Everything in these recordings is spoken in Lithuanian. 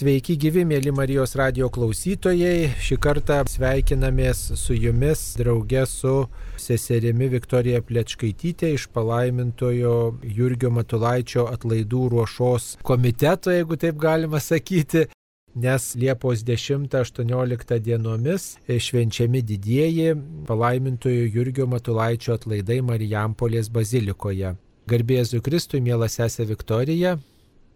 Sveiki gyvi, mėly Marijos radio klausytojai. Šį kartą sveikinamės su jumis draugė su seserimi Viktorija Plečkaitytė iš palaimintojo Jurgio Matulaičio atlaidų ruošos komiteto, jeigu taip galima sakyti. Nes Liepos 10-18 dienomis švenčiami didieji palaimintojo Jurgio Matulaičio atlaidai Marijampolės bazilikoje. Garbėsiu Kristui, mėla sesė Viktorija,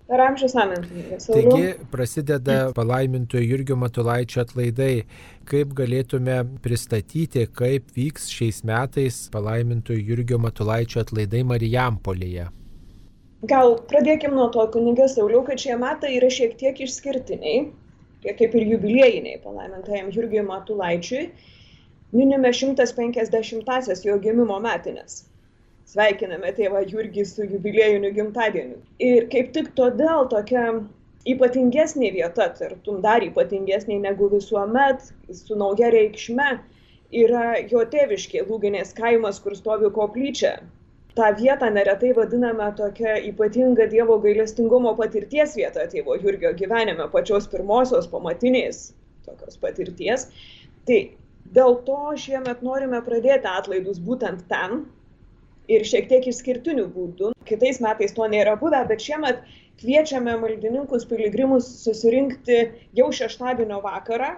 Per amžius amžius. Taigi prasideda palaimintojo Jurgio Matulaičio atlaidai. Kaip galėtume pristatyti, kaip vyks šiais metais palaimintojo Jurgio Matulaičio atlaidai Marijampolėje? Gal pradėkime nuo to, kunigas Sauliau, kad šie metai yra šiek tiek išskirtiniai, kaip ir jubiliejiniai palaimintajam Jurgiui Matulaičiui. Minime 150-asias jo gimimo metinės sveikiname tėvą Jurgį su jubiliejiniu gimtadieniu. Ir kaip tik todėl tokia ypatingesnė vieta, tartum dar ypatingesnė negu visuomet, su nauja reikšme, yra jo tėviškė Lūginės kaimas, kur stovi koplyčia. Ta vieta neretai vadiname tokia ypatinga Dievo gailestingumo patirties vieta tėvo Jurgio gyvenime, pačios pirmosios pamatinės tokios patirties. Tai dėl to šiemet norime pradėti atlaidus būtent ten, ir šiek tiek išskirtiniu būdu. Kitais metais to nėra buvę, bet šiemet kviečiame maldininkus, piligrimus susirinkti jau šeštadienio vakarą.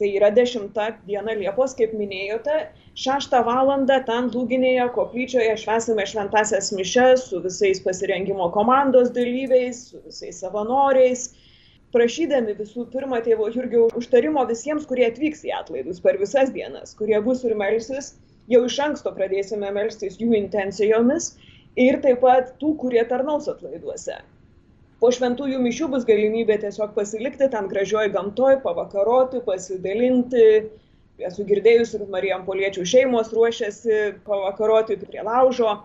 Tai yra 10 diena Liepos, kaip minėjote, 6 val. ten lūginėje koplyčioje švesime šventasias mišes su visais pasirengimo komandos dalyviais, su visais savanoriais, prašydami visų pirma tėvo Jurgio užtarimo visiems, kurie atvyks į atlaidus per visas dienas, kurie bus ir melsis jau iš anksto pradėsime melstis jų intencijomis ir taip pat tų, kurie tarnaus atlaiduose. Po šventųjų mišių bus galimybė tiesiog pasilikti ten gražioj gamtoj, pavakaroti, pasidalinti. Esu girdėjus, kad Marijam Poliečių šeimos ruošiasi pavakaroti prie laužo.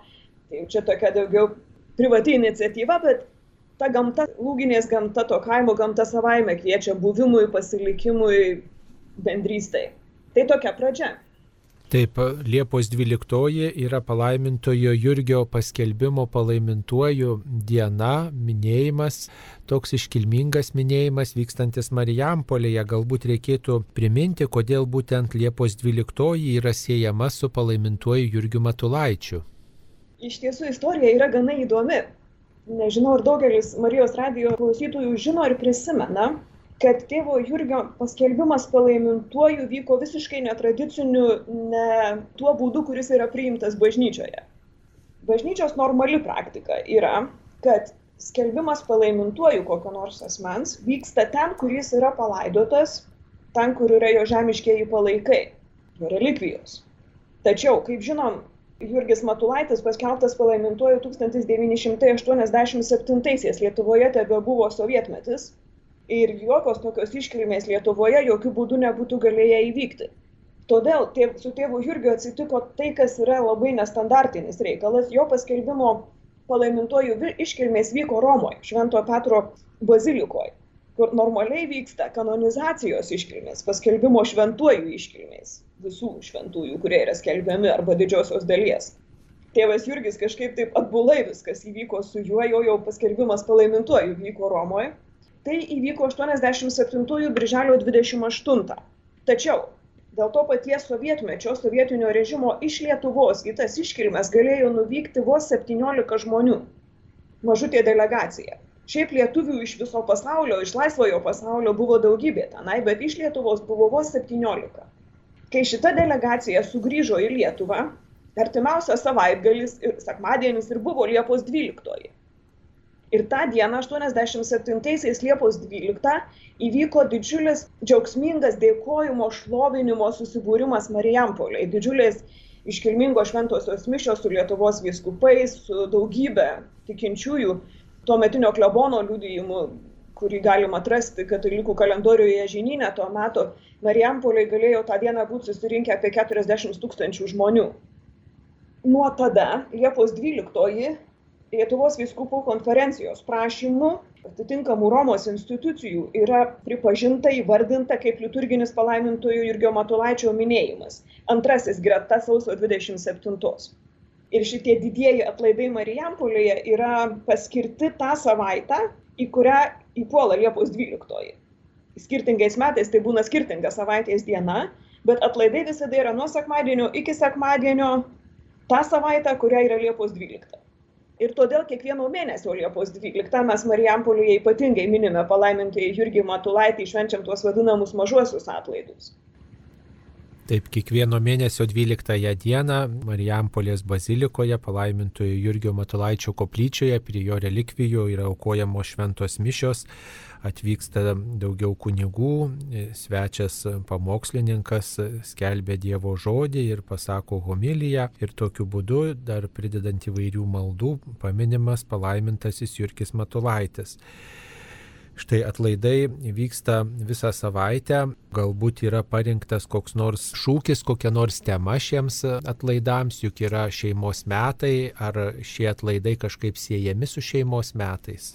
Tai čia tokia daugiau privati iniciatyva, bet ta gamta, lūginės gamta, to kaimo gamta savaime kviečia buvimui, pasilikimui, bendrystai. Tai tokia pradžia. Taip, Liepos 12 yra palaimintojo Jurgio paskelbimo palaimintuoju diena, minėjimas, toks iškilmingas minėjimas vykstantis Marijampolėje. Galbūt reikėtų priminti, kodėl būtent Liepos 12 yra siejama su palaimintuoju Jurgiu Matulaičiu. Iš tiesų istorija yra gana įdomi. Nežinau, ar daugelis Marijos radijo klausytojų žino ir prisimena, kad tėvo Jurgio paskelbimas palaimintuoju vyko visiškai netradiciniu, ne tuo būdu, kuris yra priimtas bažnyčioje. Bažnyčios normali praktika yra, kad skelbimas palaimintuoju kokio nors asmens vyksta ten, kur jis yra palaidotas, ten, kur yra jo žemiškieji palaikai, jo relikvijos. Tačiau, kaip žinom, Jurgis Matulaitis paskelbtas palaimintuoju 1987-aisiais Lietuvoje tebe buvo sovietmetis ir jokios tokios iškilmės Lietuvoje jokių būdų nebūtų galėję įvykti. Todėl tėv, su tėvu Jurgiu atsitiko tai, kas yra labai nestandartinis reikalas. Jo paskelbimo palaimintojų iškilmės vyko Romoje, Švento Petro bazilikoje, kur normaliai vyksta kanonizacijos iškilmės, paskelbimo šventuojų iškilmės, visų šventųjų, kurie yra skelbiami arba didžiosios dalies. Tėvas Jurgis kažkaip taip atbulai viskas įvyko su juo, jo jau paskelbimas palaimintuoju vyko Romoje Tai įvyko 87 birželio 28. Tačiau dėl to paties sovietmečio, sovietinio režimo iš Lietuvos į tas iškilmes galėjo nuvykti vos 17 žmonių. Mažutė delegacija. Šiaip lietuvių iš viso pasaulio, iš laisvojo pasaulio buvo daugybė tenai, bet iš Lietuvos buvo vos 17. Kai šita delegacija sugrįžo į Lietuvą, artimiausias savaitgalis ir sekmadienis ir buvo Liepos 12. Ir tą dieną, 87-aisiais Liepos 12, įvyko didžiulis džiaugsmingas dėkojimo šlovinimo susibūrimas Marijampoliai. Didžiulės iškilmingos šventosios mišios su Lietuvos viskupais, su daugybė tikinčiųjų tuo metinio klebono liudijimu, kurį galima atrasti katalikų kalendorijoje žininė, tuo metu Marijampoliai galėjo tą dieną būti susirinkę apie 40 tūkstančių žmonių. Nuo tada, Liepos 12, Lietuvos viskupų konferencijos prašymu atitinkamų Romos institucijų yra pripažinta įvardinta kaip liturginis palaimintojų Jurgio Matulaičio minėjimas. Antrasis greta sausio 27. Ir šitie didieji atlaidai Marijampolėje yra paskirti tą savaitę, į kurią įpuola Liepos 12. Skirtingais metais tai būna skirtinga savaitės diena, bet atlaidai visada yra nuo sekmadienio iki sekmadienio tą savaitę, kuria yra Liepos 12. Ir todėl kiekvieno mėnesio Liepos 12 mes Marijampolėje ypatingai minime palaimintai Jurgį Matulaitį, švenčiam tuos vadinamus mažuosius atlaidus. Taip, kiekvieno mėnesio 12 dieną Marijampolės bazilikoje palaimintojo Jurgio Matulaičio koplyčioje prie jo relikvijų yra aukojamos šventos mišios, atvyksta daugiau kunigų, svečias pamokslininkas skelbia Dievo žodį ir pasako homiliją ir tokiu būdu dar pridedant įvairių maldų paminimas palaimintasis Jurgis Matulaitis. Štai atlaidai vyksta visą savaitę, galbūt yra parinktas koks nors šūkis, kokia nors tema šiems atlaidams, juk yra šeimos metai, ar šie atlaidai kažkaip siejami su šeimos metais.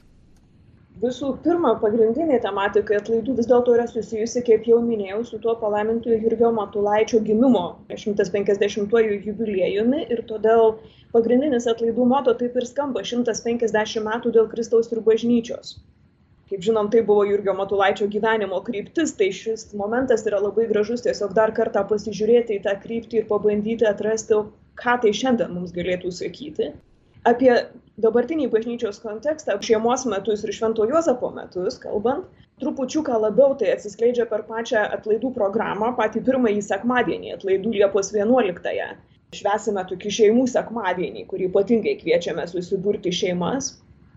Visų pirma, pagrindinė tematika atlaidų vis dėlto yra susijusi, kaip jau minėjau, su tuo palaimintojo Jurgio Matulaičio gimimo 150-ojų jubiliejumi. Ir todėl pagrindinis atlaidų moto taip ir skamba 150 metų dėl Kristaus ir bažnyčios kaip žinom tai buvo jurgio matulaičio gyvenimo kryptis tai šis momentas yra labai gražus tiesiog dar kartą pasižiūrėti į tą kryptį ir pabandyti atrasti ką tai šiandien mums galėtų sakyti. Apie dabartinį bažnyčios kontekstą šeimos metus ir švento juozapo metus kalbant trupučiuką labiau tai atsiskleidžia per pačią atlaidų programą patį pirmąjį sekmadienį atlaidų liepos vienuoliktąją. Švęsime tokį šeimų sekmadienį kur ypatingai kviečiame susiburti šeimas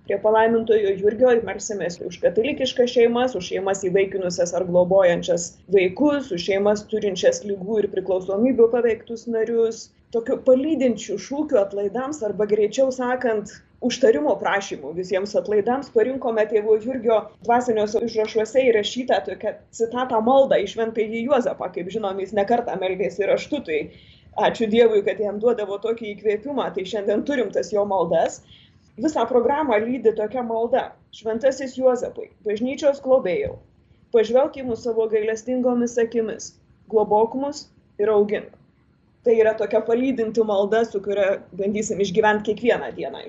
prie palaimintojo Jurgio melsimės už katalikiškas šeimas, už šeimas įvaikinusias ar globojančias vaikus, už šeimas turinčias lygų ir priklausomybių paveiktus narius. Tokiu palydinčiu šūkiu atlaidams arba greičiau sakant, užtarimo prašymų visiems atlaidams parinkome tėvo Jurgio dvasiniuose užrašuose įrašytą tokią citatą maldą iš Ventąjį Juozapą, kaip žinom, jis nekartą meldėsi raštu, tai ačiū Dievui, kad jam duodavo tokį įkvėpimą, tai šiandien turim tas jo maldas visą programą lydi tokia malda. Šventasis juozapai bažnyčios globėjau. Pažvelk į mus savo gailestingomis akimis. Globok mus ir augink. Tai yra tokia palydinti malda su kuria bandysim išgyventi kiekvieną dieną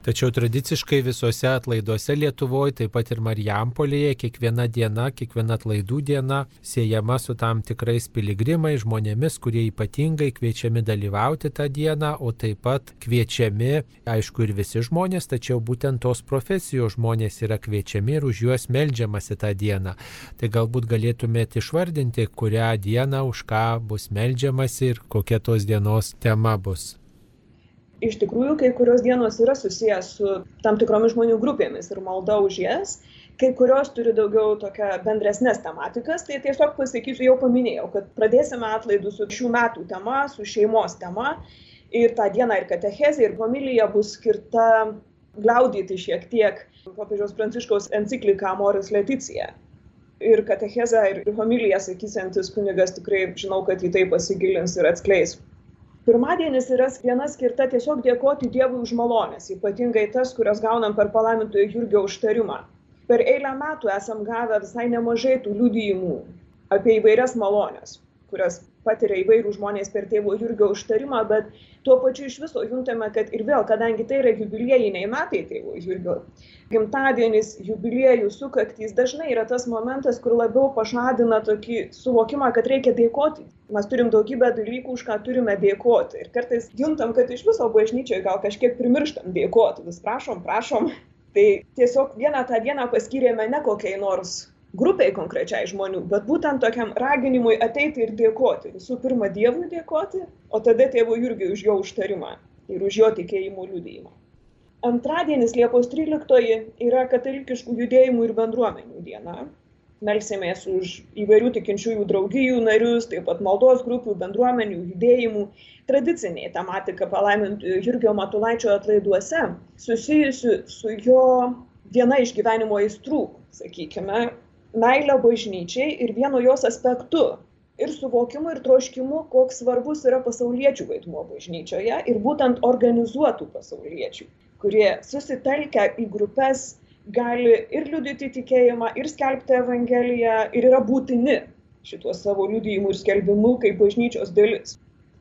Tačiau tradiciškai visose atlaiduose Lietuvoje, taip pat ir Marijampolėje, kiekviena diena, kiekviena atlaidų diena siejama su tam tikrais piligrimai, žmonėmis, kurie ypatingai kviečiami dalyvauti tą dieną, o taip pat kviečiami, aišku, ir visi žmonės, tačiau būtent tos profesijos žmonės yra kviečiami ir už juos melžiamasi tą dieną. Tai galbūt galėtumėte išvardinti, kurią dieną už ką bus melžiamasi ir kokia tos dienos tema bus iš tikrųjų kai kurios dienos yra susijęs su tam tikromis žmonių grupėmis ir malda už jas, kai kurios turi daugiau tokią bendresnės tematikas, tai tiesiog pasakysiu, jau paminėjau, kad pradėsime atlaidų su šių metų tema, su šeimos tema ir tą dieną ir katechezė, ir homilija bus skirta glaudyti šiek tiek popiežiaus pranciškaus encikliką Amoris Leticija. Ir katechezę, ir homiliją sakysiantis kunigas tikrai žinau, kad į tai pasigilins ir atskleis pirmadienis yra diena skirta tiesiog dėkoti Dievui už malonės, ypatingai tas, kurias gaunam per palaimintojo Jurgio užtarimą. Per eilę metų esam gavę visai nemažai tų liudijimų apie įvairias malonės, kurias patiria įvairių žmonės per tėvo Jurgio užtarimą, bet tuo pačiu iš viso juntame, kad ir vėl, kadangi tai yra jubiliejiniai metai tėvo Jurgio, gimtadienis, jubiliejų sukaktys dažnai yra tas momentas, kur labiau pažadina tokį suvokimą, kad reikia dėkoti. Mes turim daugybę dalykų, už ką turime dėkoti. Ir kartais juntam, kad iš viso bažnyčioje gal kažkiek primirštam dėkoti. Vis prašom, prašom. Tai tiesiog vieną tą dieną paskyrėme ne kokiai nors grupiai konkrečiai žmonių, bet būtent tokiam raginimui ateiti ir dėkoti. Visų pirma, Dievui dėkoti, o tada tėvui Jurgiui už jo užtarimą ir už jo tikėjimo liudijimą. Antradienis Liepos 13 yra katalikiškų judėjimų ir bendruomenių diena. Melsimės už įvairių tikinčiųjų draugijų narius, taip pat maldos grupių, bendruomenių, judėjimų. Tradicinė tematika palaimintų Jurgio Matulaičio atlaiduose susijusi su jo viena iš gyvenimo aistrų, sakykime, meilę bažnyčiai ir vienu jos aspektu ir suvokimu ir troškimu, koks svarbus yra pasauliečių vaidmuo bažnyčioje ir būtent organizuotų pasauliečių, kurie susitelkia į grupės gali ir liudyti tikėjimą, ir skelbti Evangeliją, ir yra būtini šituo savo liudijimu ir skelbimu kaip bažnyčios dalis.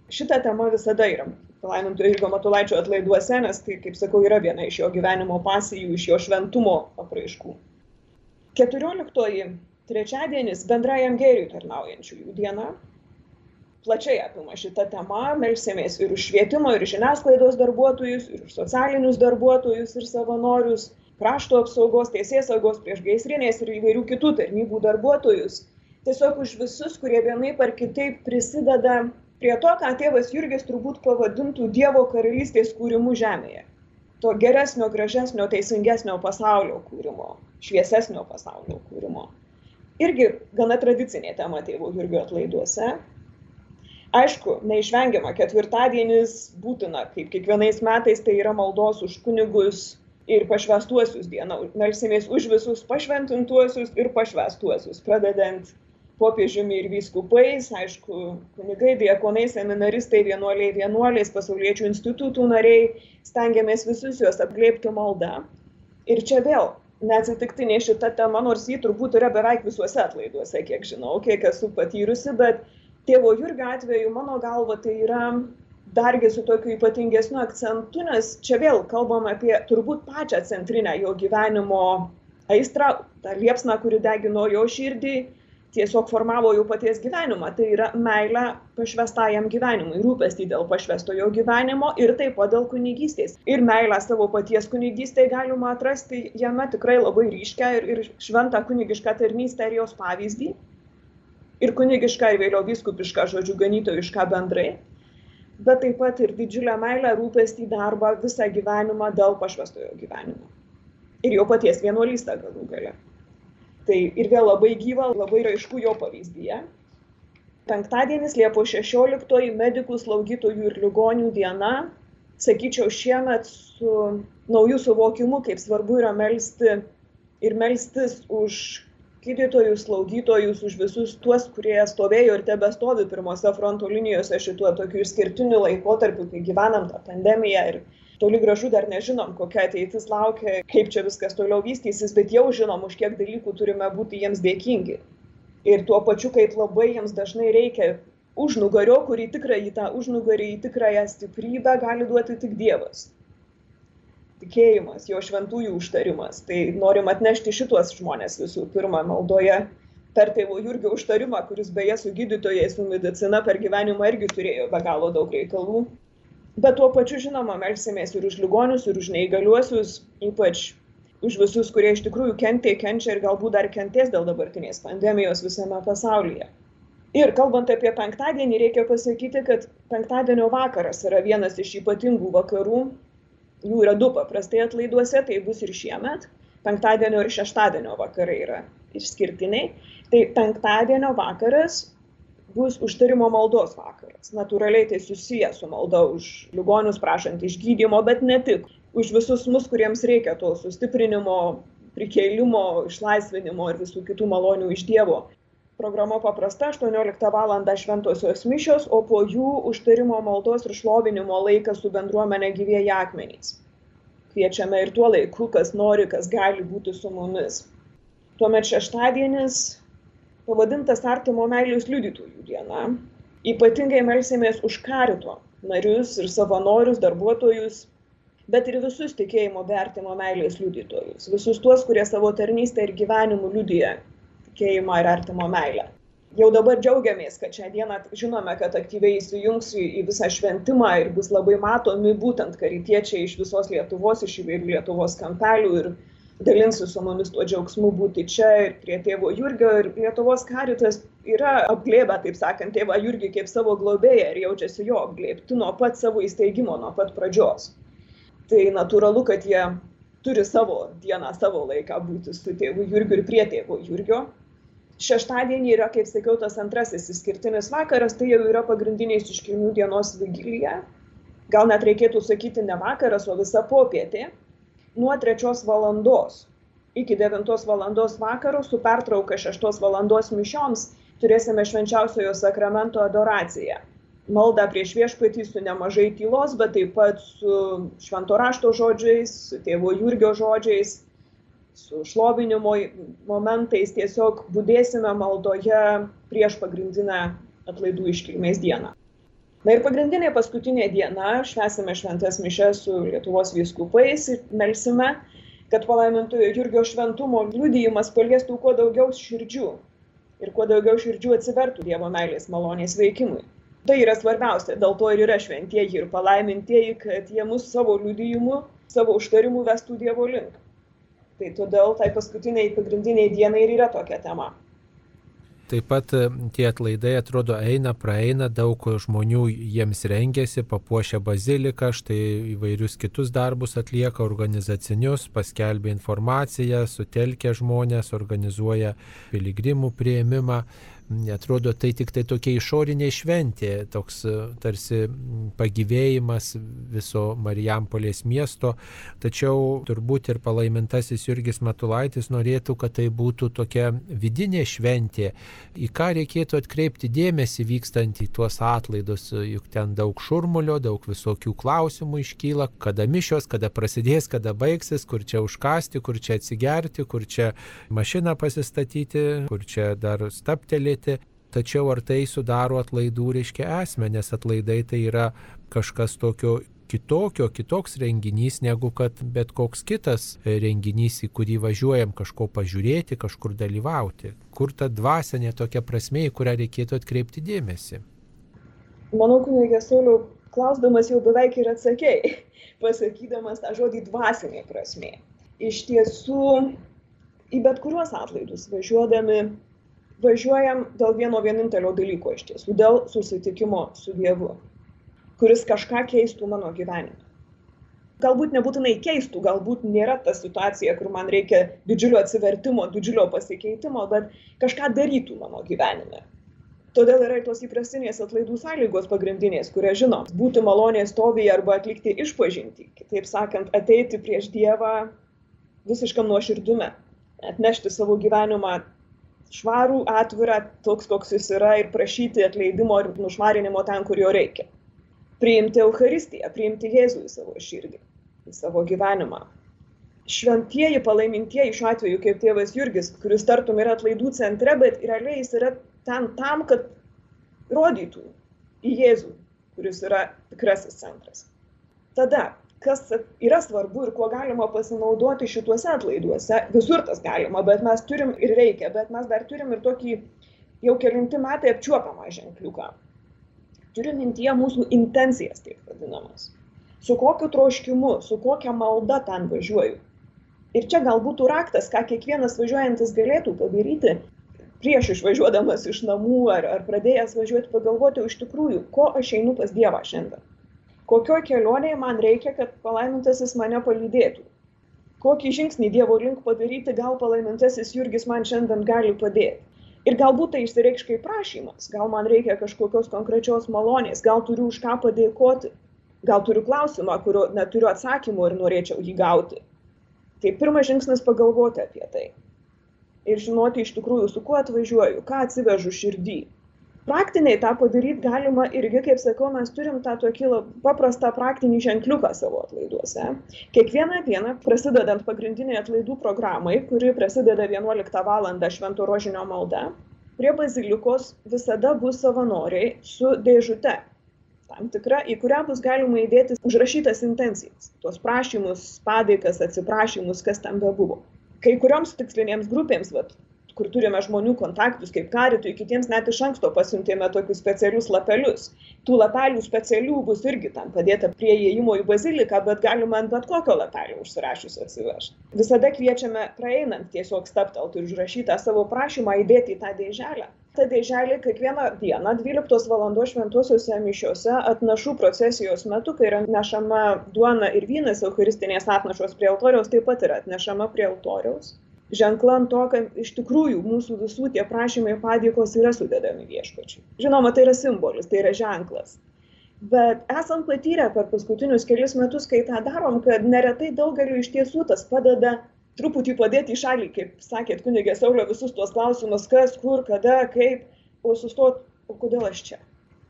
Šita tema visada yra palaimintojo Irgo Matulaičio atlaiduose, nes tai, kaip sakau, yra viena iš jo gyvenimo pasijų, iš jo šventumo apraiškų. Keturioliktoji trečiadienis bendrajam gėriui tarnaujančiųjų diena. Plačiai apima šitą temą, melsimės ir už švietimo, ir žiniasklaidos darbuotojus, ir už socialinius darbuotojus, ir savanorius, krašto apsaugos, teisės saugos, priešgaisrinės ir įvairių kitų tarnybų darbuotojus. Tiesiog už visus, kurie vienaip ar kitaip prisideda prie to, ką tėvas Jurgis turbūt pavadintų Dievo karalystės kūrimu žemėje to geresnio, gražesnio, teisingesnio pasaulio kūrimo, šviesesnio pasaulio kūrimo. Irgi gana tradicinė tema tėvų Jurgio atlaiduose. Aišku, neišvengiama, ketvirtadienis būtina, kaip kiekvienais metais tai yra maldos už kunigus ir pašvestuosius diena. Melsimės už visus pašventintuosius ir pašvestuosius, pradedant popiežiumi ir vyskupais, aišku, kunigai, diekonai, seminaristai, vienuoliai, vienuoliais, pasauliečių institutų nariai, stengiamės visus juos apglėpti maldą. Ir čia vėl neatsitiktinė šita tema, nors jį turbūt yra beveik visuose atlaiduose, kiek žinau, kiek esu patyrusi, bet tėvo Jurgio atveju mano galva tai yra dargi su tokiu ypatingesniu akcentu, nes čia vėl kalbam apie turbūt pačią centrinę jo gyvenimo aistrą, tą liepsną, kuri degino jo širdį tiesiog formavo jų paties gyvenimą. Tai yra meilė pašvestajam gyvenimui, rūpestį dėl pašvestojo gyvenimo ir taip pat dėl kunigystės. Ir meilę savo paties kunigystėje galima atrasti jame tikrai labai ryškę ir, ir šventą kunigišką tarnystę ir jos pavyzdį. Ir kunigišką ir vėliau viskupišką, žodžiu, ganytojišką bendrai. Bet taip pat ir didžiulę meilę, rūpestį, darbą visą gyvenimą dėl pašvestojo gyvenimo. Ir jo paties vienuolystę galų gale. Tai ir vėl labai gyva, labai raišku jo pavyzdyje. Penktadienis Liepos 16 medikų, slaugytojų ir ligonių diena. Sakyčiau, šiemet su naujų suvokimu, kaip svarbu yra melstį ir melstis už gydytojus, slaugytojus, už visus tuos, kurie stovėjo ir tebe stovi pirmose fronto linijose šituo tokiu išskirtiniu laikotarpiu, kai gyvenam tą pandemiją ir toli gražu dar nežinom, kokia ateitis laukia, kaip čia viskas toliau vystysis, bet jau žinom, už kiek dalykų turime būti jiems dėkingi. Ir tuo pačiu, kaip labai jiems dažnai reikia užnugario, kurį tikrai į tą užnugarį, į tikrąją stiprybę gali duoti tik Dievas. Tikėjimas, jo šventųjų užtarimas. Tai norim atnešti šituos žmonės visų pirma maldoje per tėvo Jurgio užtarimą, kuris beje su gydytojais, su medicina per gyvenimą irgi turėjo be galo daug reikalų bet tuo pačiu žinoma melsimės ir už ligonius, ir už neįgaliuosius, ypač už visus, kurie iš tikrųjų kentė, kenčia ir galbūt dar kentės dėl dabartinės pandemijos visame pasaulyje. Ir kalbant apie penktadienį, reikia pasakyti, kad penktadienio vakaras yra vienas iš ypatingų vakarų. Jų yra du paprastai atlaiduose, tai bus ir šiemet. Penktadienio ir šeštadienio vakarai yra išskirtiniai. Tai penktadienio vakaras bus užtarimo maldos vakaras. Natūraliai tai susiję su malda už ligonius prašant išgydymo, bet ne tik. Už visus mus, kuriems reikia to sustiprinimo, prikeilimo, išlaisvinimo ir visų kitų malonių iš Dievo. Programa paprasta - 18 val. šventosios mišios, o po jų užtarimo maldos ir šlovinimo laikas su bendruomenė gyvėja akmenys. Kviečiame ir tuo laiku, kas nori, kas gali būti su mumis. Tuomet šeštadienis pavadintas artimo meilės liudytojų diena. Ypatingai melsimės už karito narius ir savanorius, darbuotojus, bet ir visus tikėjimo be artimo meilės liudytojus. Visus tuos, kurie savo tarnystę ir gyvenimu liudyja tikėjimą ir artimo meilę. Jau dabar džiaugiamės, kad šią dieną žinome, kad aktyviai įsijungs į visą šventimą ir bus labai matomi būtent karitiečiai iš visos Lietuvos, iš įvairių Lietuvos kampelių ir dalinsis su mumis tuo džiaugsmu būti čia ir prie tėvo Jurgio ir Lietuvos karitas yra apglėbę, taip sakant, tėvą Jurgį kaip savo globėją ir jaučiasi jo apglėbti nuo pat savo įsteigimo, nuo pat pradžios. Tai natūralu, kad jie turi savo dieną, savo laiką būti su tėvu Jurgiu ir prie tėvo Jurgio. Šeštadienį yra, kaip sakiau, tas antrasis išskirtinis vakaras, tai jau yra pagrindiniais iškilmių dienos vigilija. Gal net reikėtų sakyti ne vakaras, o visa popietė nuo trečios valandos iki devintos valandos vakaro su pertrauka šeštos valandos mišioms turėsime švenčiausiojo sakramento adoraciją. Malda prieš viešpatį su nemažai tylos, bet taip pat su švento rašto žodžiais, su tėvo Jurgio žodžiais, su šlovinimo momentais tiesiog būdėsime maldoje prieš pagrindinę atlaidų iškilmės dieną. Na ir pagrindinė paskutinė diena, švesime šventas mišes su Lietuvos vyskupais ir melsime. kad palaimintojo Jurgio šventumo liudijimas paliestų kuo daugiau širdžių ir kuo daugiau širdžių atsivertų Dievo meilės malonės veikimui. Tai yra svarbiausia, dėl to ir yra šventieji ir palaimintieji, kad jie mus savo liudijimu, savo užtarimu vestų Dievo link. Tai todėl tai paskutiniai pagrindiniai dienai ir yra tokia tema. Taip pat e, tie atlaidai atrodo eina, praeina, daug žmonių jiems rengiasi, papuošia baziliką, štai įvairius kitus darbus atlieka, organizacinius, paskelbia informaciją, sutelkia žmonės, organizuoja piligrimų prieimimą Netrodo tai tik tai tokia išorinė šventė, toks e, tarsi pagyvėjimas viso Marijampolės miesto, tačiau turbūt ir palaimintasis Jurgis Matulaitis norėtų, kad tai būtų tokia vidinė šventė, į ką reikėtų atkreipti dėmesį vykstant į tuos atlaidus, juk ten daug šurmulio, daug visokių klausimų iškyla, kada mišios, kada prasidės, kada baigsis, kur čia užkasti, kur čia atsigerti, kur čia mašiną pasistatyti, kur čia dar staptelėti kalbėti, tačiau ar tai sudaro atlaidų reiškia esmę, nes atlaidai tai yra kažkas tokio kitokio, kitoks renginys negu kad bet koks kitas renginys, į kurį važiuojam kažko pažiūrėti, kažkur dalyvauti. Kur ta dvasinė tokia prasme, į kurią reikėtų atkreipti dėmesį? Manau, kunigė Sauliau, klausdamas jau beveik ir atsakėjai, pasakydamas tą žodį dvasinė prasme. Iš tiesų, į bet kuriuos atlaidus važiuodami važiuojam dėl vieno vienintelio dalyko iš tiesų, dėl susitikimo su Dievu, kuris kažką keistų mano gyvenime. Galbūt nebūtinai keistų, galbūt nėra ta situacija, kur man reikia didžiulio atsivertimo, didžiulio pasikeitimo, bet kažką darytų mano gyvenime. Todėl yra tos įprastinės atlaidų sąlygos pagrindinės, kurias žinom. Būti malonės stovyje arba atlikti išpažinti. Kitaip sakant, ateiti prieš Dievą visiškam nuoširdume. Atnešti savo gyvenimą švarų, atvirą, toks, koks jis yra ir prašyti atleidimo ir nušvarinimo ten, kur jo reikia. Priimti Euharistiją, priimti Jėzų į savo širdį, į savo gyvenimą. Šventieji palaimintieji šiuo atveju, kaip tėvas Jurgis, kuris tartum yra atlaidų centre, bet realiai jis yra ten tam, kad rodytų į Jėzų, kuris yra tikrasis centras. Tada kas yra svarbu ir kuo galima pasinaudoti šituose atlaiduose. Visur tas galima, bet mes turim ir reikia, bet mes dar turim ir tokį jau kelinti metai apčiuopiamą ženkliuką. Turim mintyje mūsų intencijas, taip vadinamas. Su kokiu troškimu, su kokia malda ten važiuoju. Ir čia galbūt raktas, ką kiekvienas važiuojantis galėtų padaryti, prieš išvažiuodamas iš namų ar, ar pradėjęs važiuoti, pagalvoti iš tikrųjų, ko aš einu pas Dievą šiandien kokioj kelionėje man reikia, kad palaimintasis mane palydėtų. Kokį žingsnį Dievo link padaryti, gal palaimintasis Jurgis man šiandien gali padėti. Ir galbūt tai išsireikš kaip prašymas, gal man reikia kažkokios konkrečios malonės, gal turiu už ką padėkoti, gal turiu klausimą, kurio neturiu atsakymų ir norėčiau jį gauti. Tai pirmas žingsnis pagalvoti apie tai. Ir žinoti iš tikrųjų, su kuo atvažiuoju, ką atsivežu širdį, praktiniai tą padaryt galima irgi, kaip sakau, mes turim tą tokį paprastą praktinį ženkliuką savo atlaiduose. Kiekvieną dieną, prasidedant pagrindiniai atlaidų programai, kuri prasideda 11 val. švento rožinio malda, prie bazilikos visada bus savanoriai su dėžute. Tam tikra, į kurią bus galima įdėti užrašytas intencijas, tuos prašymus, padėkas, atsiprašymus, kas tam bebuvo. Kai kurioms tikslinėms grupėms, vat, kur turime žmonių kontaktus kaip karitui, kitiems net iš anksto pasiuntėme tokius specialius lapelius. Tų lapelių specialių bus irgi tam padėta prie įėjimo į baziliką, bet galima ant bet kokio lapelio užsirašius atsivežti. Visada kviečiame praeinant tiesiog staptelti ir užrašytą savo prašymą įdėti į tą dėželę. Ta dėželė kiekvieną dieną 12 val. šventosiuose mišiuose atnašų procesijos metu, kai yra nešama duona ir vynas, eucharistinės atnašos prie altoriaus taip pat yra atnešama prie altoriaus ženkla ant to, kad iš tikrųjų mūsų visų tie prašymai padėkos yra sudedami viešpačiui. Žinoma, tai yra simbolis, tai yra ženklas. Bet esam patyrę per paskutinius kelius metus, kai tą darom, kad neretai daugeliu iš tiesų tas padeda truputį padėti į šalį, kaip sakėt, kunigė Saulė, visus tuos klausimus, kas, kur, kada, kaip, o sustot, o kodėl aš čia,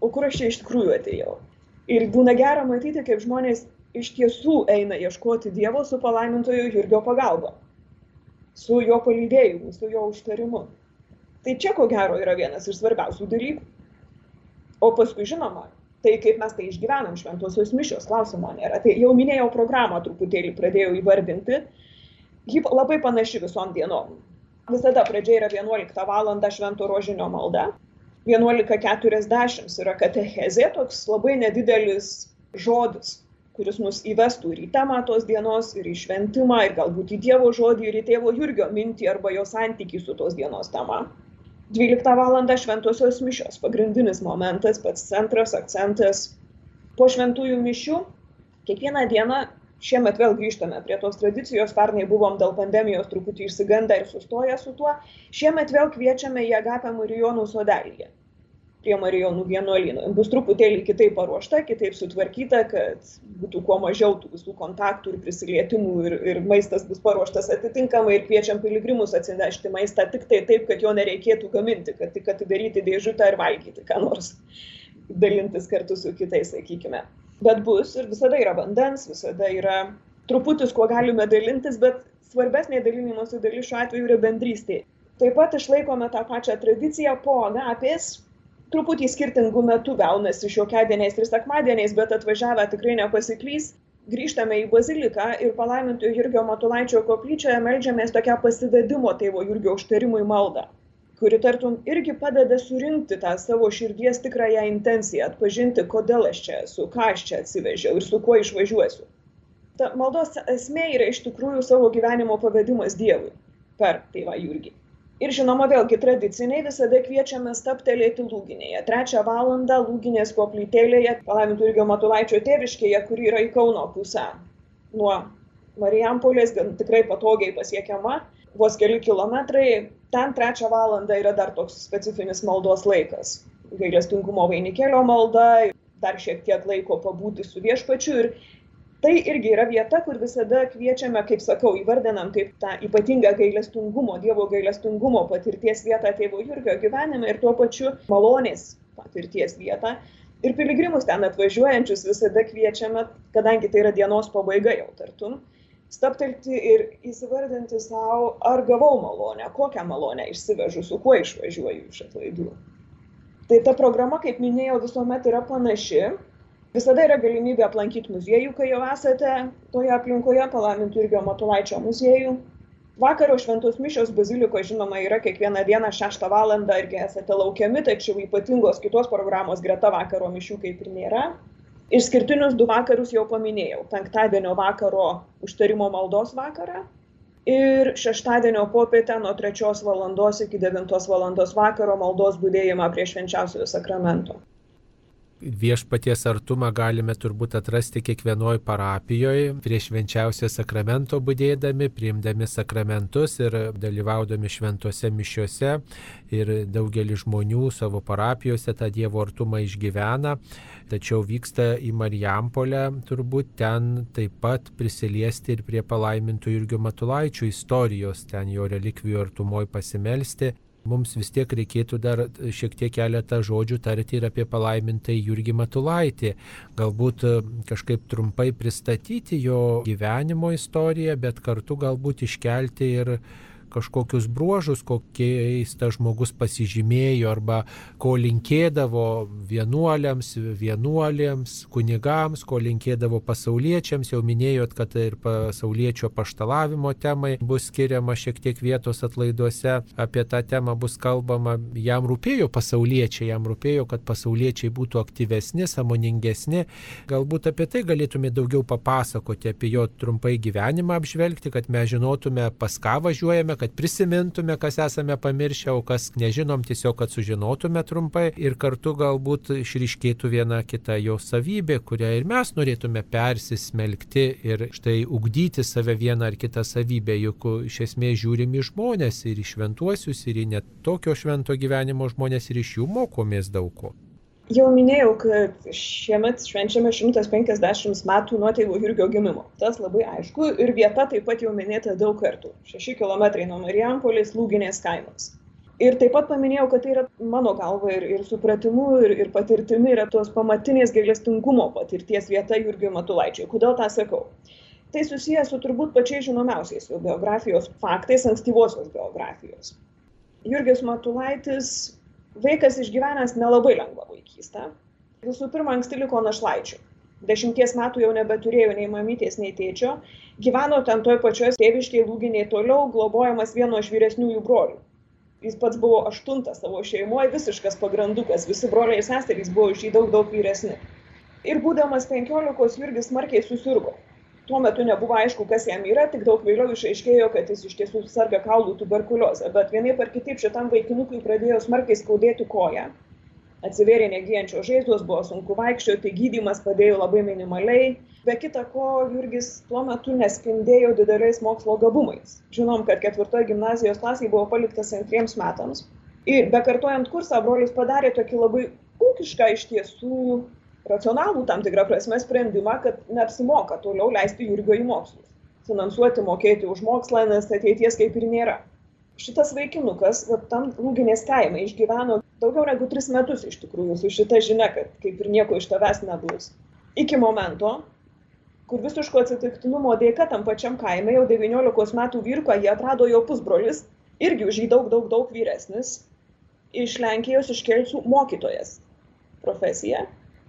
o kur aš čia iš tikrųjų atėjau. Ir būna gera matyti, kaip žmonės iš tiesų eina ieškoti Dievo su palaimintojo Jurgio pagalba su jo palydėjimu, su jo užtarimu. Tai čia ko gero yra vienas iš svarbiausių dalykų. O paskui žinoma, tai kaip mes tai išgyvenam šventosios mišios klausimo nėra. Tai jau minėjau programą truputėlį, pradėjau įvardinti. Ji labai panaši visom dienom. Visada pradžia yra 11 val. švento rožinio malda. 11.40 yra katechezė, toks labai nedidelis žodis, kuris mus įvestų ir į temą tos dienos, ir į šventimą, ir galbūt į Dievo žodį, ir į tėvo Jurgio mintį arba jo santykį su tos dienos tema. 12 val. šventosios mišios, pagrindinis momentas, pats centras, akcentas. Po šventųjų mišių kiekvieną dieną šiemet vėl grįžtame prie tos tradicijos, pernai buvom dėl pandemijos truputį išsigandę ir sustoję su tuo, šiemet vėl kviečiame į Agapę Marijonų sodelį prie Marijonų vienuolyno. Bus truputėlį kitaip paruošta, kitaip sutvarkyta, kad būtų kuo mažiau tų visų kontaktų ir prisilietimų ir, ir maistas bus paruoštas atitinkamai ir kviečiam piligrimus atsinešti maistą tik tai taip, kad jo nereikėtų gaminti, kad tik atidaryti dėžutę ir valgyti ką nors, dalintis kartu su kitais, sakykime bet bus ir visada yra vandens, visada yra truputis, kuo galime dalintis, bet svarbesnė dalinimosi dalis šiuo atveju yra bendrystė. Taip pat išlaikome tą pačią tradiciją po agapės, truputį skirtingų metų gaunasi šiokiadieniais ir sekmadieniais, bet atvažiavę tikrai nepasiklys. Grįžtame į baziliką ir palaimintojo Jurgio Matulaičio koplyčioje melžiamės tokią pasivedimo tėvo Jurgio užtarimui maldą kuri tartum irgi padeda surinkti tą savo širdies tikrąją intenciją, atpažinti, kodėl aš čia esu, ką aš čia atsivežiau ir su kuo išvažiuosiu. Ta maldos esmė yra iš tikrųjų savo gyvenimo pavadimas Dievui per tėvą Jurgį. Ir žinoma, vėlgi tradiciniai visada kviečiame staptelėti lūginėje. Trečią valandą lūginės koplytėlėje, palaimintų Jurgio Matulaičio tėviškėje, kuri yra į Kauno pusę. Nuo Marijampolės, gan tikrai patogiai pasiekiama, vos keli kilometrai, ten trečią valandą yra dar toks specifinis maldos laikas. Gailestingumo vainikėlio malda, dar šiek tiek laiko pabūti su viešpačiu ir tai irgi yra vieta, kur visada kviečiame, kaip sakau, įvardinam kaip tą ypatingą gailestingumo, Dievo gailestingumo patirties vietą tėvo Jurgio gyvenime ir tuo pačiu malonės patirties vietą. Ir piligrimus ten atvažiuojančius visada kviečiame, kadangi tai yra dienos pabaiga jau tartum, stabtelti ir įsivardinti savo, ar gavau malonę, kokią malonę išsivežu, su kuo išvažiuoju iš atlaidų. Tai ta programa, kaip minėjau, visuomet yra panaši. Visada yra galimybė aplankyti muziejų, kai jau esate toje aplinkoje, palaimintų irgi Matulaičio muziejų. Vakaro šventos mišios bazilikoje, žinoma, yra kiekvieną dieną 6 val. irgi esate laukiami, tačiau ypatingos kitos programos greta vakaro mišių kaip ir nėra. Išskirtinius du vakarus jau paminėjau. Penktadienio vakaro užtarimo maldos vakarą ir šeštadienio popietę nuo 3 val. iki 9 val. vakaro maldos būdėjimą prie švenčiausiojo sakramento viešpaties artumą galime turbūt atrasti kiekvienoje parapijoje, prieš švenčiausią sakramento būdėdami, priimdami sakramentus ir dalyvaudami šventose mišiuose. Ir daugelis žmonių savo parapijose tą Dievo artumą išgyvena, tačiau vyksta į Marijampolę, turbūt ten taip pat prisiliesti ir prie palaimintų Jurgio Matulaičio istorijos, ten jo relikvijų artumoje pasimelsti mums vis tiek reikėtų dar šiek tiek keletą žodžių tarti ir apie palaimintą Jurgį Matulaitį. Galbūt e, kažkaip trumpai pristatyti jo gyvenimo istoriją, bet kartu galbūt iškelti ir kažkokius bruožus, kokiais tas žmogus pasižymėjo arba ko linkėdavo vienuoliams, vienuolėms, kunigams, ko linkėdavo pasauliečiams. Jau minėjot, kad ir pasauliečio paštalavimo temai bus skiriama šiek tiek vietos atlaiduose. Apie tą temą bus kalbama. Jam rūpėjo pasauliečiai, jam rūpėjo, kad pasauliečiai būtų aktyvesni, samoningesni. Galbūt apie tai galėtume daugiau papasakoti, apie jo trumpai gyvenimą apžvelgti, kad mes žinotume, pas ką važiuojame, kad prisimintume, kas esame pamiršę, o kas nežinom, tiesiog kad sužinotume trumpai ir kartu galbūt išriškėtų viena kita jo savybė, kurią ir mes norėtume persismelkti ir štai ugdyti save vieną ar kitą savybę, juk iš esmės žiūrim į žmonės ir į šventuosius, ir į net tokio švento gyvenimo žmonės ir iš jų mokomės daug ko. Jau minėjau, kad šiemet švenčiame 150 metų nuo tėvo Jurgio gimimo. Tas labai aišku ir vieta taip pat jau minėta daug kartų. 6 km nuo Marijampolės Lūginės kaimas. Ir taip pat paminėjau, kad tai yra mano galva ir, ir supratimu, ir, ir patirtimi yra tos pamatinės gailestingumo patirties vieta Jurgio Matulaičio. Kodėl tą sakau? Tai susijęs su turbūt pačiais žinomiausiais jo biografijos faktais, ankstyvosios biografijos. Jurgis Matulaitis vaikas išgyvenęs nelabai lengvą vaikystę. Visų pirma, anksti liko našlaičiu. dešimties metų jau nebeturėjo nei mamytės, nei tėčio, gyveno ten toj pačioj tėviškiai lūginiai toliau, globojamas vieno iš vyresniųjų brolių. Jis pats buvo aštuntas savo šeimoje, visiškas pagrandukas, visi broliai ir seserys buvo iš jį daug, daug vyresni. Ir būdamas penkiolikos Jurgis smarkiai susirgo. Tuo metu nebuvo aišku, kas jam yra, tik daug vėliau išaiškėjo, kad jis iš tiesų sarga kaulų tuberkuliozę, bet vienaip ar kitaip šitam vaikinukui pradėjo smarkiai skaudėti koją atsivėrė negyjančios žaizdos, buvo sunku vaikščioti, gydimas padėjo labai minimaliai. Be kita ko, Jurgis tuo metu nespindėjo dideliais mokslo gabumais. Žinom, kad ketvirtoje gimnazijos klasėje buvo paliktas antriems metams. Ir bekartojant kursą, brolis padarė tokį labai ūkišką iš tiesų racionalų tam tikrą prasme sprendimą, kad neapsimoka toliau leisti Jurgio į mokslus. Finansuoti, mokėti už mokslą, nes ateities kaip ir nėra šitas vaikinukas, va, tam lūginės kaime išgyveno daugiau negu tris metus iš tikrųjų su šita žinia, kad kaip ir nieko iš tavęs nebus. Iki momento, kur visiško atsitiktinumo dėka tam pačiam kaime jau 19 metų vyrko jie atrado jo pusbrolis, irgi už jį daug, daug, daug vyresnis, iš Lenkijos iškelsių mokytojas profesiją.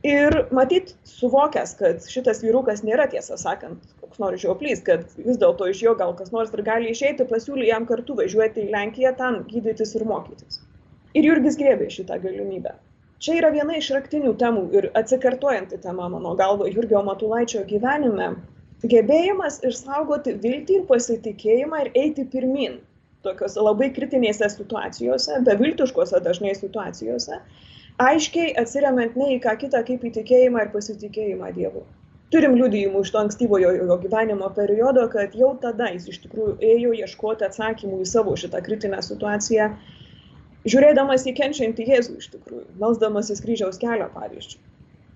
Ir matyt, suvokęs, kad šitas vyrukas nėra tiesą sakant koks nors žioplys, kad vis dėlto iš jo gal kas nors ir gali išeiti, pasiūlė jam kartu važiuoti į Lenkiją, ten gydytis ir mokytis. Ir Jurgis grėbė šitą galimybę. Čia yra viena iš raktinių temų ir atsikartojanti tema mano galvo Jurgio Matulaičio gyvenime - gebėjimas išsaugoti viltį ir pasitikėjimą ir eiti pirmin tokiuose labai kritinėse situacijose, beviltiškose dažnai situacijose, aiškiai atsiriamant ne į ką kitą kaip į tikėjimą ir pasitikėjimą Dievu turim liudijimų iš to ankstyvojo jo gyvenimo periodo, kad jau tada jis iš tikrųjų ėjo ieškoti atsakymų į savo šitą kritinę situaciją, žiūrėdamas į kenčiantį Jėzų iš tikrųjų, melsdamasis kryžiaus kelio pavyzdžiui.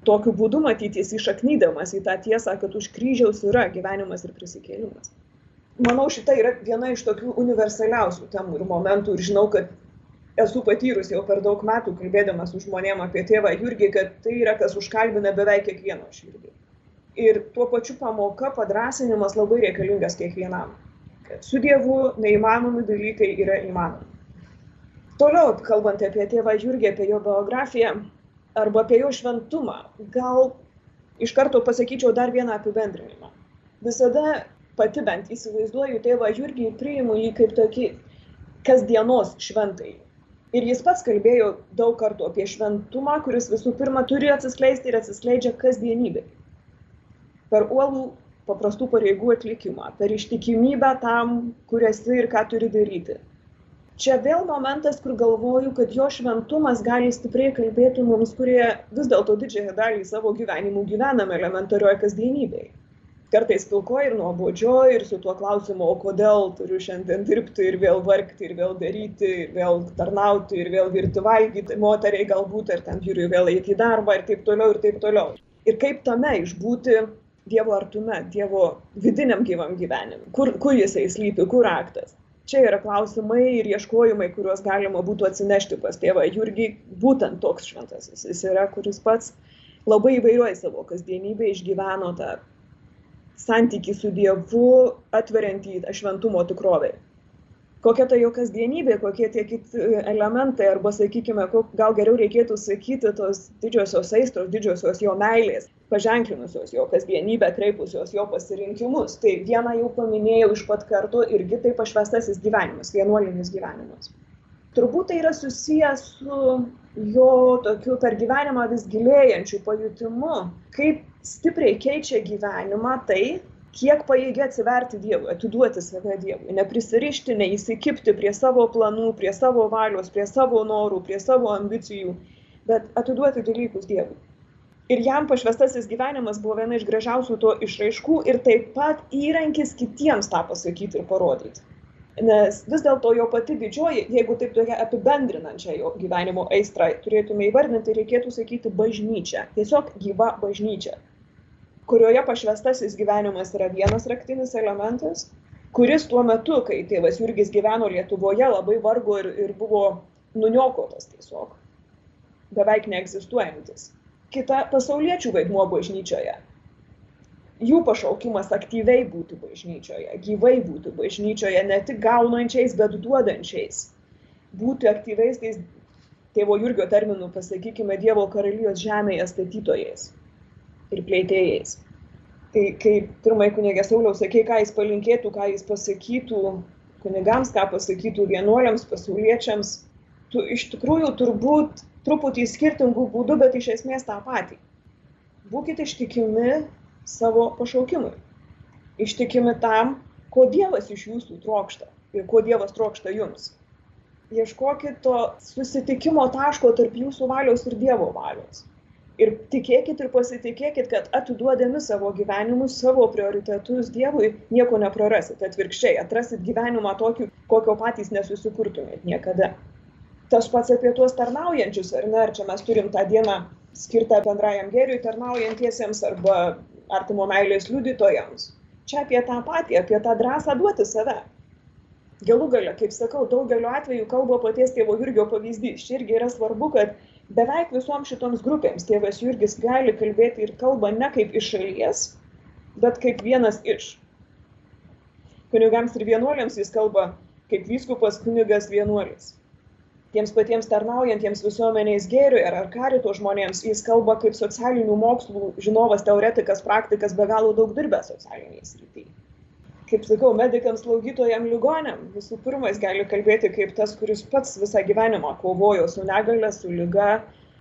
Tokiu būdu matyti jis išaknydamas į tą tiesą, kad už kryžiaus yra gyvenimas ir prisikėlimas. Manau, šita yra viena iš tokių universaliausių temų ir momentų ir žinau, kad esu patyrus jau per daug metų kalbėdamas su žmonėm apie tėvą Jurgį, kad tai yra kas užkalbina beveik kiekvieno širdį ir tuo pačiu pamoka, padrasinimas labai reikalingas kiekvienam. Kad su Dievu neįmanomi dalykai yra įmanomi. Toliau, kalbant apie tėvą Jurgį, apie jo biografiją arba apie jo šventumą, gal iš karto pasakyčiau dar vieną apibendrinimą. Visada pati bent įsivaizduoju tėvą Jurgį ir priimu jį kaip tokį kasdienos šventai. Ir jis pats kalbėjo daug kartų apie šventumą, kuris visų pirma turi atsiskleisti ir atsiskleidžia kasdienybėje per uolų paprastų pareigų atlikimą, per ištikimybę tam, kur esi ir ką turi daryti. Čia vėl momentas, kur galvoju, kad jo šventumas gali stipriai kalbėti mums, kurie vis dėlto didžiąją dalį savo gyvenimų gyvename elementarioje kasdienybėje. Kartais pilkoji ir nuobodžioji ir su tuo klausimu, o kodėl turiu šiandien dirbti ir vėl vargti, ir vėl daryti, ir vėl tarnauti, ir vėl virti valgyti, moteriai galbūt, ir ten vyriui vėl eiti į darbą ir taip toliau, ir taip toliau. Ir kaip tame išbūti Dievo artume, Dievo vidiniam gyvam gyvenimui, kur, kur jisai slypi, kur aktas. Čia yra klausimai ir ieškojimai, kuriuos galima būtų atsinešti pas tėvą Jurgį, būtent toks šventasis. Jis yra, kuris pats labai įvairiuoja savo kasdienybę, išgyveno tą santyki su Dievu, atveriantį šventumo tikrovę kokia ta jo kasdienybė, kokie tie kiti elementai, arba, sakykime, gal geriau reikėtų sakyti tos didžiosios aistros, didžiosios jo meilės, paženklinusios jo kasdienybę, kreipusios jo pasirinkimus. Tai vieną jau paminėjau iš pat karto irgi tai pašvestasis gyvenimas, vienuolinis gyvenimas. Turbūt tai yra susijęs su jo tokiu per gyvenimą vis gilėjančiu pajutimu, kaip stipriai keičia gyvenimą tai, kiek pajėgi atsiverti Dievui, atiduoti save Dievui, neprisirišti, neįsikipti prie savo planų, prie savo valios, prie savo norų, prie savo ambicijų, bet atiduoti dalykus Dievui. Ir jam pašvestasis gyvenimas buvo viena iš gražiausių to išraiškų ir taip pat įrankis kitiems tą pasakyti ir parodyti. Nes vis dėlto jo pati didžioji, jeigu taip tokia apibendrinančia jo gyvenimo aistrą turėtume įvardinti, reikėtų sakyti bažnyčia. Tiesiog gyva bažnyčia kurioje pašvestasis gyvenimas yra vienas raktinis elementas, kuris tuo metu, kai tėvas Jurgis gyveno Lietuvoje, labai vargo ir, ir buvo nuniokotas tiesiog, beveik neegzistuojantis. Kita pasauliečių vaidmuo bažnyčioje. Jų pašaukimas aktyviai būti bažnyčioje, gyvai būti bažnyčioje, ne tik gaunančiais, bet duodančiais. Būti aktyviais tais tėvo Jurgio terminų, pasakykime, Dievo karalijos žemėje statytojais ir pleitėjais. Tai kai pirmai kunigė Sauliaus sakė, ką jis palinkėtų, ką jis pasakytų kunigams, ką pasakytų vienuoliams, pasauliečiams, tu iš tikrųjų turbūt truputį skirtingų būdų, bet iš esmės tą patį. Būkite ištikimi savo pašaukimui. Ištikimi tam, ko Dievas iš jūsų trokšta ir ko Dievas trokšta jums. Ieškokit to susitikimo taško tarp jūsų valios ir Dievo valios. Ir tikėkit ir pasitikėkit, kad atiduodami savo gyvenimus, savo prioritetus Dievui, nieko neprarasit. Atvirkščiai, atrasit gyvenimą tokį, kokio patys nesusikurtumėt niekada. Tas pats apie tuos tarnaujančius, ar ne, ar čia mes turim tą dieną skirtą bendrajam gėriui tarnaujantiesiems arba artimo meilės liudytojams. Čia apie tą patį, apie tą drąsą duoti save. Galų gale, kaip sakau, daugeliu atveju kalba paties tėvo Jurgio pavyzdys. Čia irgi yra svarbu, kad beveik visoms šitoms grupėms tėvas Jurgis gali kalbėti ir kalba ne kaip iš šalies, bet kaip vienas iš. Kunigams ir vienuoliams jis kalba kaip vyskupas kunigas vienuolis. Tiems patiems tarnaujantiems visuomeniais gėriui ar, ar karito žmonėms jis kalba kaip socialinių mokslų žinovas, teoretikas, praktikas, be galo daug dirbęs socialiniai srityje kaip sakau, medikams, slaugytojams, ligonėm. Visų pirma, jis gali kalbėti kaip tas, kuris pats visą gyvenimą kovojo su negale, su lyga,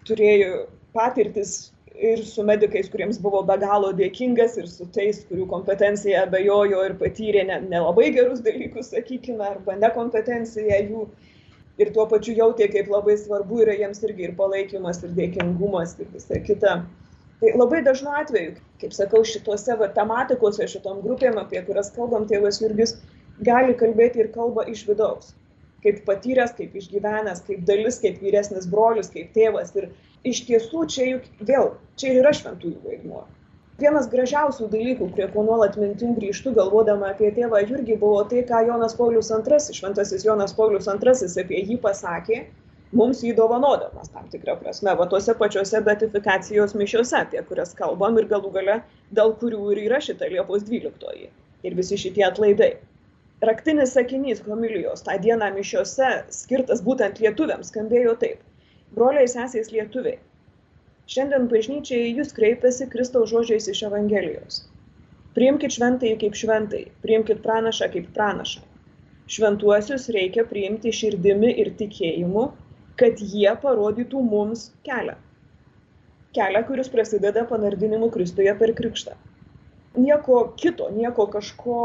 turėjo patirtis ir su medikais, kuriems buvo be galo dėkingas, ir su tais, kurių kompetencija abejojo ir patyrė nelabai ne, ne gerus dalykus, sakykime, arba nekompetenciją jų. Ir tuo pačiu jautė, kaip labai svarbu yra jiems irgi ir palaikymas, ir dėkingumas, ir visa kita. Tai labai dažnu atveju, kaip sakau, šituose va, tematikose, šitom grupėm, apie kurias kalbam, tėvas Jurgis gali kalbėti ir kalba iš vidaus. Kaip patyręs, kaip išgyvenęs, kaip dalis, kaip vyresnis brolis, kaip tėvas. Ir iš tiesų čia juk vėl, čia ir yra šventųjų vaidmuo. Vienas gražiausių dalykų, prie ko nuolat mintim grįžtu, galvodama apie tėvą Jurgį, buvo tai, ką Jonas Paulius II, šventasis Jonas Paulius II apie jį pasakė mums jį dovanodamas tam tikrą prasme, va tuose pačiuose betifikacijos mišiuose, apie kurias kalbam ir galų gale, dėl kurių ir yra šita Liepos 12 ir visi šitie atlaidai. Raktinis sakinys homilijos tą dieną mišiuose, skirtas būtent lietuviams, skambėjo taip. Broliai sesės lietuviai. Šiandien bažnyčiai jūs kreipiasi Kristaus žodžiais iš Evangelijos. Priimkite šventai kaip šventai, priimkite pranašą kaip pranašą. Šventuosius reikia priimti širdimi ir tikėjimu, kad jie parodytų mums kelią. Kelią, kuris prasideda panardinimu Kristuje per krikštą. Nieko kito, nieko kažko,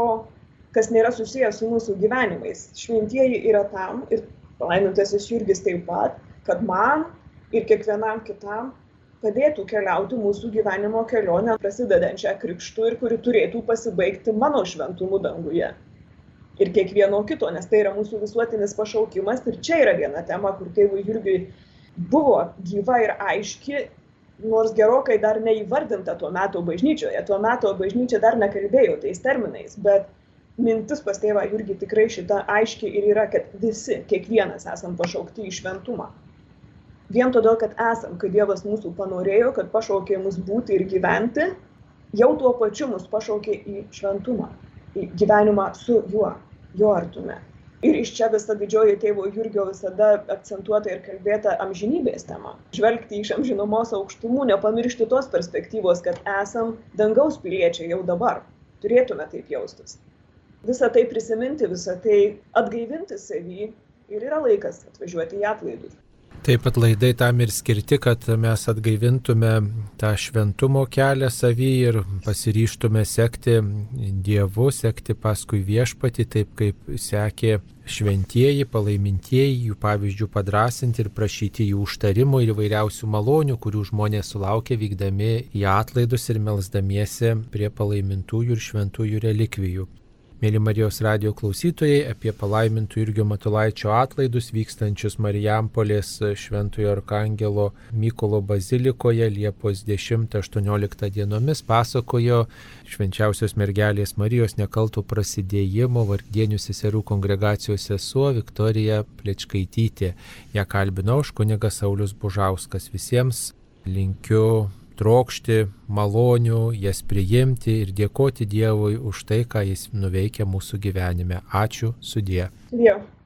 kas nėra susijęs su mūsų gyvenimais. Šventieji yra tam ir palaimintasis Jurgis taip pat, kad man ir kiekvienam kitam padėtų keliauti mūsų gyvenimo kelionę, prasidedančią krikštų ir kuri turėtų pasibaigti mano šventumu danguje ir kiekvieno kito, nes tai yra mūsų visuotinis pašaukimas. Ir čia yra viena tema, kur tėvui Jurgiui buvo gyva ir aiški, nors gerokai dar neįvardinta tuo metu bažnyčioje. Tuo metu bažnyčia dar nekalbėjo tais terminais, bet mintis pas tėvą Jurgį tikrai šita aiški ir yra, kad visi, kiekvienas esam pašaukti į šventumą. Vien todėl, kad esam, kad Dievas mūsų panorėjo, kad pašaukė mus būti ir gyventi, jau tuo pačiu mus pašaukė į šventumą, į gyvenimą su juo jo artume. Ir iš čia visa didžioji tėvo Jurgio visada akcentuota ir kalbėta amžinybės tema. Žvelgti iš amžinomos aukštumų, nepamiršti tos perspektyvos, kad esam dangaus piliečiai jau dabar. Turėtume taip jaustis. Visą tai prisiminti, visą tai atgaivinti savį ir yra laikas atvažiuoti į atlaidus. Taip pat laidai tam ir skirti, kad mes atgaivintume tą šventumo kelią savį ir pasiryštume sekti Dievu, sekti paskui viešpati, taip kaip sekė šventieji, palaimintieji, jų pavyzdžių padrasinti ir prašyti jų užtarimų ir įvairiausių malonių, kurių žmonės sulaukia vykdami į atlaidus ir melzdamiesi prie palaimintųjų ir šventųjų relikvijų. Mėly Marijos radio klausytojai, apie palaimintų Irgio Matulaičio atlaidus vykstančius Marijampolės Šventojo Arkangelo Mykolo bazilikoje Liepos 10-18 dienomis pasakojo švenčiausios mergelės Marijos nekaltų prasidėjimo vargdienių seserų kongregacijos sesuo Viktorija Plečkaitytė. Ja kalbino aš kunigas Saulis Bužauskas. Visiems linkiu trokšti malonių, jas priimti ir dėkoti Dievui už tai, ką Jis nuveikia mūsų gyvenime. Ačiū sudie. Dievu.